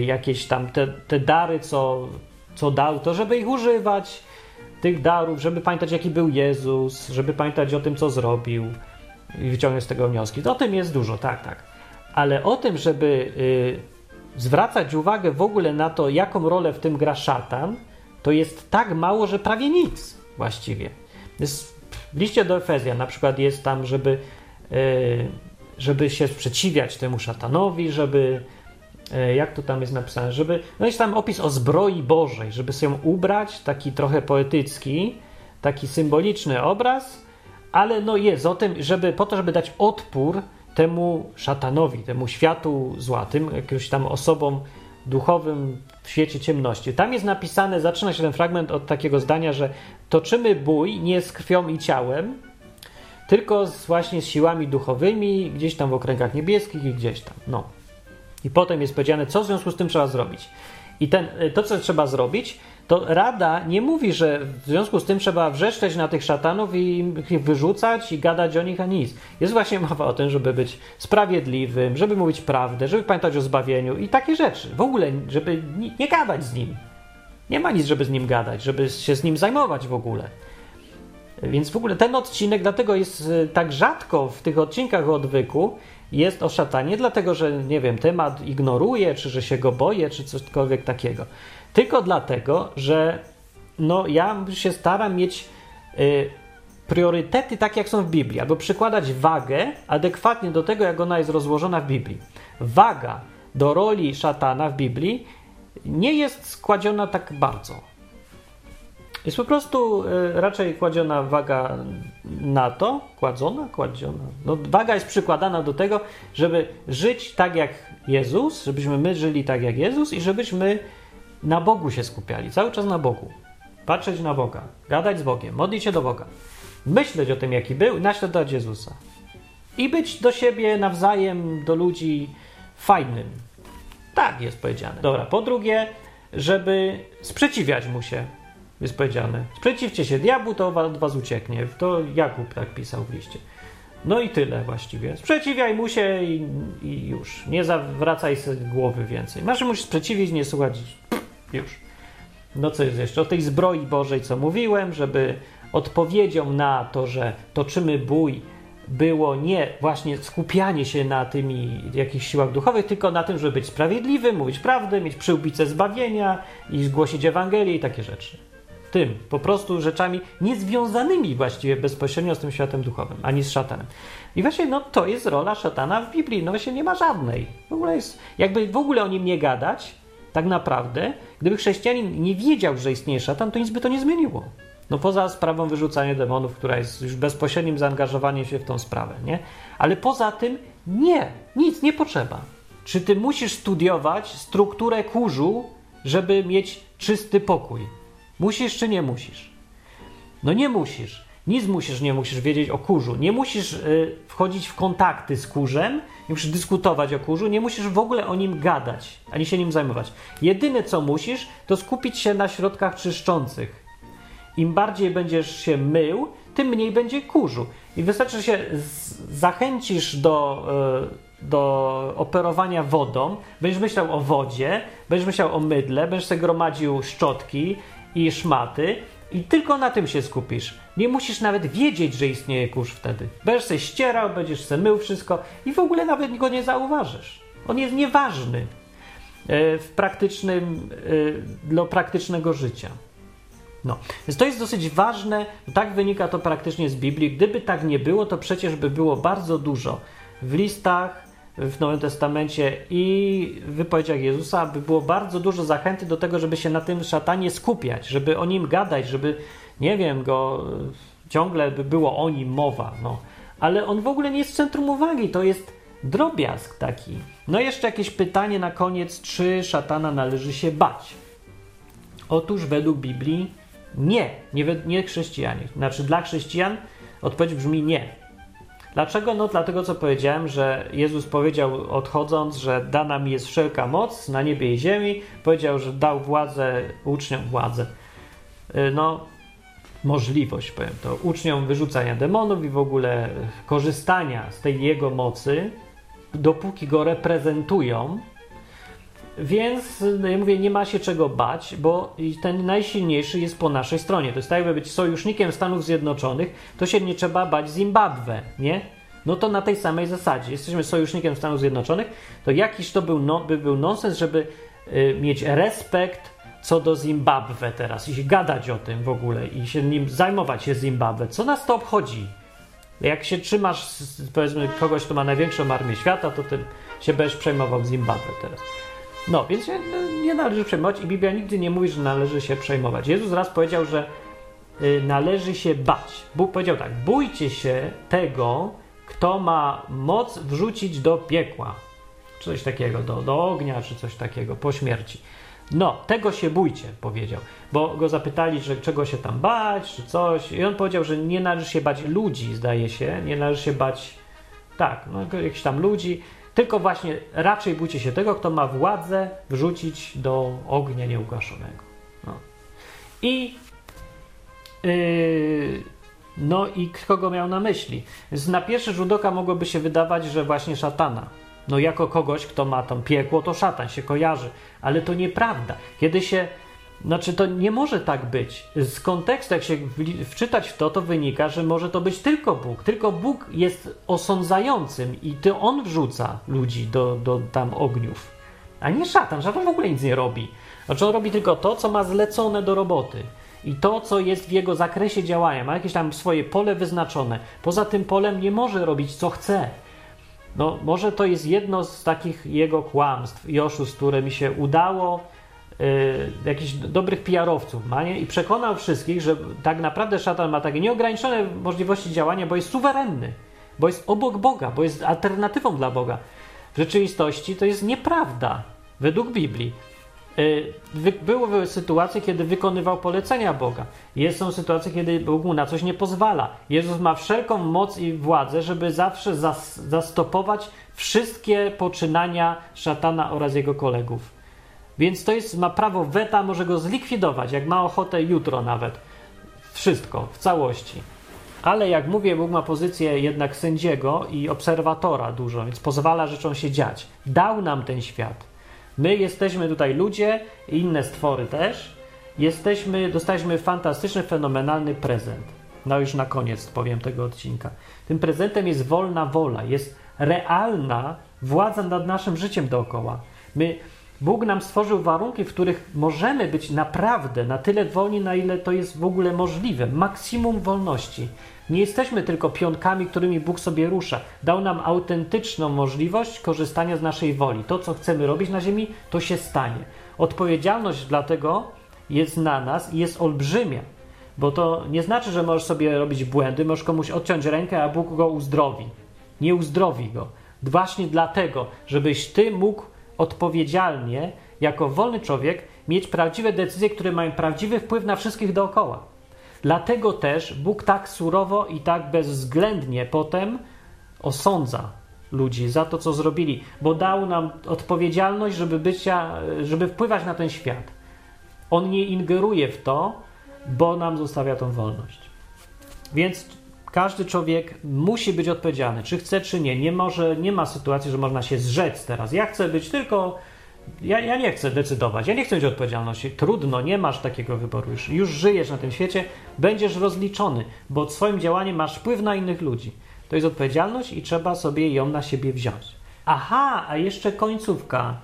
Speaker 1: jakieś tam te, te dary, co, co dał, to żeby ich używać, tych darów, żeby pamiętać, jaki był Jezus, żeby pamiętać o tym, co zrobił i wyciągnąć z tego wnioski. To o tym jest dużo, tak, tak. Ale o tym, żeby y, zwracać uwagę w ogóle na to, jaką rolę w tym gra szatan, to jest tak mało, że prawie nic właściwie. Jest, w liście do Efezjan na przykład jest tam, żeby, y, żeby się sprzeciwiać temu szatanowi, żeby jak to tam jest napisane, żeby, no jest tam opis o zbroi Bożej, żeby się ją ubrać, taki trochę poetycki, taki symboliczny obraz, ale no jest o tym, żeby, po to, żeby dać odpór temu szatanowi, temu światu zła, tym jakimś tam osobom duchowym w świecie ciemności. Tam jest napisane, zaczyna się ten fragment od takiego zdania, że toczymy bój nie z krwią i ciałem, tylko z, właśnie z siłami duchowymi, gdzieś tam w okręgach niebieskich i gdzieś tam. No. I potem jest powiedziane, co w związku z tym trzeba zrobić. I ten, y, to, co trzeba zrobić, to Rada nie mówi, że w związku z tym trzeba wrzeszczeć na tych szatanów i ich wyrzucać i gadać o nich, a nic. Jest właśnie mowa o tym, żeby być sprawiedliwym, żeby mówić prawdę, żeby pamiętać o zbawieniu i takie rzeczy. W ogóle, żeby nie gadać z nim. Nie ma nic, żeby z nim gadać, żeby się z nim zajmować w ogóle. Więc w ogóle ten odcinek, dlatego jest y, tak rzadko w tych odcinkach odwyku, jest o szatanie, dlatego że, nie wiem, temat ignoruje, czy że się go boję, czy cośkolwiek takiego. Tylko dlatego, że no, ja się staram mieć y, priorytety tak, jak są w Biblii, albo przykładać wagę adekwatnie do tego, jak ona jest rozłożona w Biblii. Waga do roli szatana w Biblii nie jest składziona tak bardzo. Jest po prostu y, raczej kładziona waga na to, kładzona, kładziona. No, waga jest przykładana do tego, żeby żyć tak jak Jezus, żebyśmy my żyli tak jak Jezus i żebyśmy na Bogu się skupiali, cały czas na Bogu. Patrzeć na Boga, gadać z Bogiem, modlić się do Boga, myśleć o tym, jaki był, naśladować Jezusa. I być do siebie nawzajem, do ludzi fajnym. Tak jest powiedziane. Dobra, po drugie, żeby sprzeciwiać mu się, jest powiedziane. Sprzeciwcie się diabłu, to od was ucieknie. To Jakub tak pisał w liście. No i tyle właściwie. Sprzeciwiaj mu się i, i już. Nie zawracaj sobie głowy więcej. Masz musisz sprzeciwić, nie słuchać. Już. No co jest jeszcze? O tej zbroi Bożej, co mówiłem, żeby odpowiedzią na to, że toczymy bój, było nie właśnie skupianie się na tymi jakichś siłach duchowych, tylko na tym, żeby być sprawiedliwym, mówić prawdę, mieć przyłbicę zbawienia i zgłosić Ewangelię i takie rzeczy. Tym, po prostu rzeczami niezwiązanymi właściwie bezpośrednio z tym światem duchowym, ani z szatanem. I właśnie no, to jest rola szatana w Biblii. No właśnie nie ma żadnej. W ogóle jest, jakby w ogóle o nim nie gadać, tak naprawdę, gdyby chrześcijanin nie wiedział, że istnieje szatan, to nic by to nie zmieniło. No poza sprawą wyrzucania demonów, która jest już bezpośrednim zaangażowaniem się w tą sprawę, nie? Ale poza tym nie, nic nie potrzeba. Czy ty musisz studiować strukturę kurzu, żeby mieć czysty pokój? Musisz czy nie musisz? No nie musisz. Nic musisz, nie musisz wiedzieć o kurzu. Nie musisz y, wchodzić w kontakty z kurzem, nie musisz dyskutować o kurzu, nie musisz w ogóle o nim gadać, ani się nim zajmować. Jedyne co musisz, to skupić się na środkach czyszczących. Im bardziej będziesz się mył, tym mniej będzie kurzu. I wystarczy, że się zachęcisz do, y, do operowania wodą, będziesz myślał o wodzie, będziesz myślał o mydle, będziesz sobie gromadził szczotki i szmaty i tylko na tym się skupisz. Nie musisz nawet wiedzieć, że istnieje kurz wtedy. Będziesz się ścierał, będziesz się mył wszystko i w ogóle nawet go nie zauważysz. On jest nieważny e, w praktycznym, e, dla praktycznego życia. No, więc to jest dosyć ważne, tak wynika to praktycznie z Biblii. Gdyby tak nie było, to przecież by było bardzo dużo w listach, w Nowym Testamencie i w wypowiedziach Jezusa, by było bardzo dużo zachęty do tego, żeby się na tym szatanie skupiać, żeby o nim gadać, żeby, nie wiem, go ciągle by było o nim mowa. No. Ale on w ogóle nie jest w centrum uwagi, to jest drobiazg taki. No jeszcze jakieś pytanie na koniec, czy szatana należy się bać? Otóż według Biblii nie, nie, nie chrześcijanie. Znaczy dla chrześcijan odpowiedź brzmi nie. Dlaczego? No dlatego, co powiedziałem, że Jezus powiedział odchodząc, że dana mi jest wszelka moc na niebie i ziemi. Powiedział, że dał władzę uczniom, władzę. Y, no, możliwość, powiem to, uczniom wyrzucania demonów i w ogóle korzystania z tej jego mocy, dopóki go reprezentują. Więc no ja mówię, nie ma się czego bać, bo ten najsilniejszy jest po naszej stronie. To jest tak, jakby być sojusznikiem Stanów Zjednoczonych, to się nie trzeba bać Zimbabwe, nie? No to na tej samej zasadzie. Jesteśmy sojusznikiem Stanów Zjednoczonych, to jakiś to był no, by był nonsens, żeby y, mieć respekt co do Zimbabwe teraz i gadać o tym w ogóle i się nim zajmować się Zimbabwe. Co nas to obchodzi? Jak się trzymasz, powiedzmy, kogoś, kto ma największą armię świata, to ty się będziesz przejmował Zimbabwe teraz. No, więc się nie należy przejmować i Biblia nigdy nie mówi, że należy się przejmować. Jezus raz powiedział, że y, należy się bać. Bóg powiedział tak: bójcie się tego, kto ma moc wrzucić do piekła. Coś takiego, do, do ognia, czy coś takiego, po śmierci. No, tego się bójcie, powiedział. Bo go zapytali, że czego się tam bać, czy coś. I on powiedział, że nie należy się bać ludzi, zdaje się. Nie należy się bać, tak, no, jakichś tam ludzi. Tylko właśnie raczej bójcie się tego, kto ma władzę wrzucić do ognia nieugaszonego. No. I yy, no i kogo miał na myśli? Więc na pierwszy rzut oka mogłoby się wydawać, że właśnie szatana. No jako kogoś, kto ma tam piekło, to szatan się kojarzy. Ale to nieprawda. Kiedy się znaczy, to nie może tak być. Z kontekstu, jak się wczytać w to, to wynika, że może to być tylko Bóg. Tylko Bóg jest osądzającym i to On wrzuca ludzi do, do tam ogniów. A nie szatan. Szatan w ogóle nic nie robi. Znaczy, on robi tylko to, co ma zlecone do roboty. I to, co jest w jego zakresie działania. Ma jakieś tam swoje pole wyznaczone. Poza tym polem nie może robić, co chce. No, może to jest jedno z takich jego kłamstw i oszustw, które mi się udało Y, jakichś dobrych PR-owców ma, nie? I przekonał wszystkich, że tak naprawdę szatan ma takie nieograniczone możliwości działania, bo jest suwerenny, bo jest obok Boga, bo jest alternatywą dla Boga. W rzeczywistości to jest nieprawda, według Biblii. Y, były sytuacje, kiedy wykonywał polecenia Boga. Są sytuacje, kiedy Bóg mu na coś nie pozwala. Jezus ma wszelką moc i władzę, żeby zawsze zastopować wszystkie poczynania szatana oraz jego kolegów. Więc to jest, ma prawo weta, może go zlikwidować, jak ma ochotę jutro nawet. Wszystko, w całości. Ale jak mówię, Bóg ma pozycję jednak sędziego i obserwatora dużo, więc pozwala rzeczom się dziać. Dał nam ten świat. My jesteśmy tutaj ludzie inne stwory też. Jesteśmy, dostaliśmy fantastyczny, fenomenalny prezent. No już na koniec powiem tego odcinka. Tym prezentem jest wolna wola, jest realna władza nad naszym życiem dookoła. My, Bóg nam stworzył warunki, w których możemy być naprawdę na tyle wolni, na ile to jest w ogóle możliwe. Maksimum wolności. Nie jesteśmy tylko pionkami, którymi Bóg sobie rusza. Dał nam autentyczną możliwość korzystania z naszej woli. To, co chcemy robić na ziemi, to się stanie. Odpowiedzialność dlatego jest na nas i jest olbrzymia. Bo to nie znaczy, że możesz sobie robić błędy, możesz komuś odciąć rękę, a Bóg go uzdrowi. Nie uzdrowi go. Właśnie dlatego, żebyś ty mógł odpowiedzialnie, jako wolny człowiek, mieć prawdziwe decyzje, które mają prawdziwy wpływ na wszystkich dookoła. Dlatego też Bóg tak surowo i tak bezwzględnie potem osądza ludzi za to, co zrobili, bo dał nam odpowiedzialność, żeby, bycia, żeby wpływać na ten świat. On nie ingeruje w to, bo nam zostawia tą wolność. Więc każdy człowiek musi być odpowiedzialny, czy chce, czy nie. Nie, może, nie ma sytuacji, że można się zrzec teraz. Ja chcę być tylko. Ja, ja nie chcę decydować, ja nie chcę mieć odpowiedzialności. Trudno, nie masz takiego wyboru. Już, już żyjesz na tym świecie, będziesz rozliczony, bo swoim działaniem masz wpływ na innych ludzi. To jest odpowiedzialność i trzeba sobie ją na siebie wziąć. Aha, a jeszcze końcówka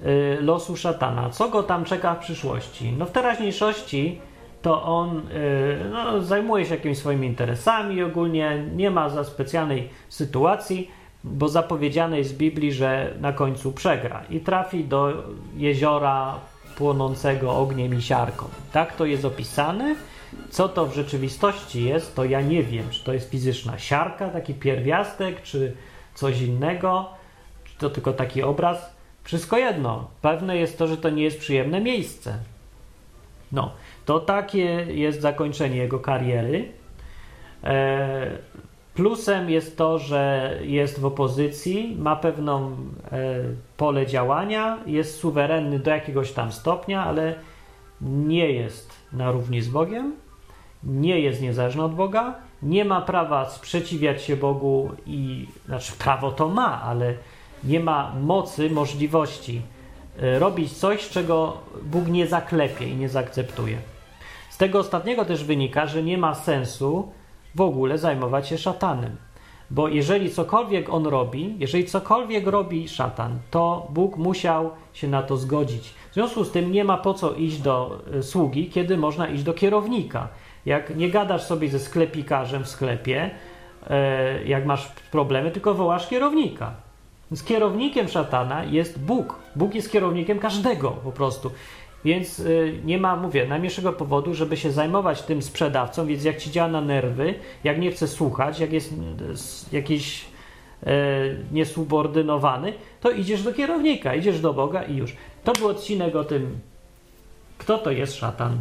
Speaker 1: y, losu szatana. Co go tam czeka w przyszłości? No w teraźniejszości to on y, no, zajmuje się jakimiś swoimi interesami ogólnie, nie ma za specjalnej sytuacji, bo zapowiedziane jest w Biblii, że na końcu przegra i trafi do jeziora płonącego ogniem i siarką. Tak to jest opisane. Co to w rzeczywistości jest, to ja nie wiem, czy to jest fizyczna siarka, taki pierwiastek, czy coś innego, czy to tylko taki obraz. Wszystko jedno. Pewne jest to, że to nie jest przyjemne miejsce. No, to takie jest zakończenie jego kariery. E, plusem jest to, że jest w opozycji, ma pewną e, pole działania, jest suwerenny do jakiegoś tam stopnia, ale nie jest na równi z Bogiem, nie jest niezależny od Boga, nie ma prawa sprzeciwiać się Bogu i znaczy prawo to ma, ale nie ma mocy, możliwości e, robić coś, czego Bóg nie zaklepie i nie zaakceptuje tego ostatniego też wynika, że nie ma sensu w ogóle zajmować się szatanem. Bo jeżeli cokolwiek on robi, jeżeli cokolwiek robi szatan, to Bóg musiał się na to zgodzić. W związku z tym nie ma po co iść do e, sługi, kiedy można iść do kierownika. Jak nie gadasz sobie ze sklepikarzem w sklepie, e, jak masz problemy, tylko wołasz kierownika. Z kierownikiem szatana jest Bóg. Bóg jest kierownikiem każdego po prostu. Więc y, nie ma, mówię, najmniejszego powodu, żeby się zajmować tym sprzedawcą, więc jak ci działa na nerwy, jak nie chce słuchać, jak jest jakiś e, niesubordynowany, to idziesz do kierownika, idziesz do Boga i już. To był odcinek o tym, kto to jest szatan.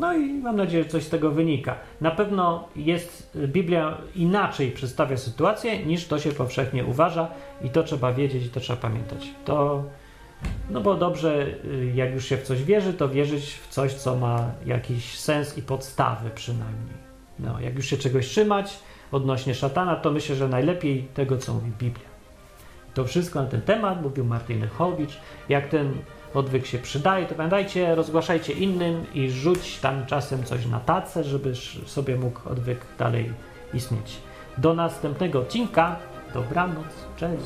Speaker 1: No i mam nadzieję, że coś z tego wynika. Na pewno jest Biblia inaczej przedstawia sytuację, niż to się powszechnie uważa i to trzeba wiedzieć i to trzeba pamiętać. To no bo dobrze, y, jak już się w coś wierzy, to wierzyć w coś, co ma jakiś sens i podstawy przynajmniej. No, jak już się czegoś trzymać odnośnie szatana, to myślę, że najlepiej tego, co mówi Biblia. To wszystko na ten temat mówił Martin Chowicz. Jak ten odwyk się przydaje, to pamiętajcie, rozgłaszajcie innym i rzuć tam czasem coś na tacę, żeby sobie mógł odwyk dalej istnieć. Do następnego odcinka. Dobranoc. Cześć.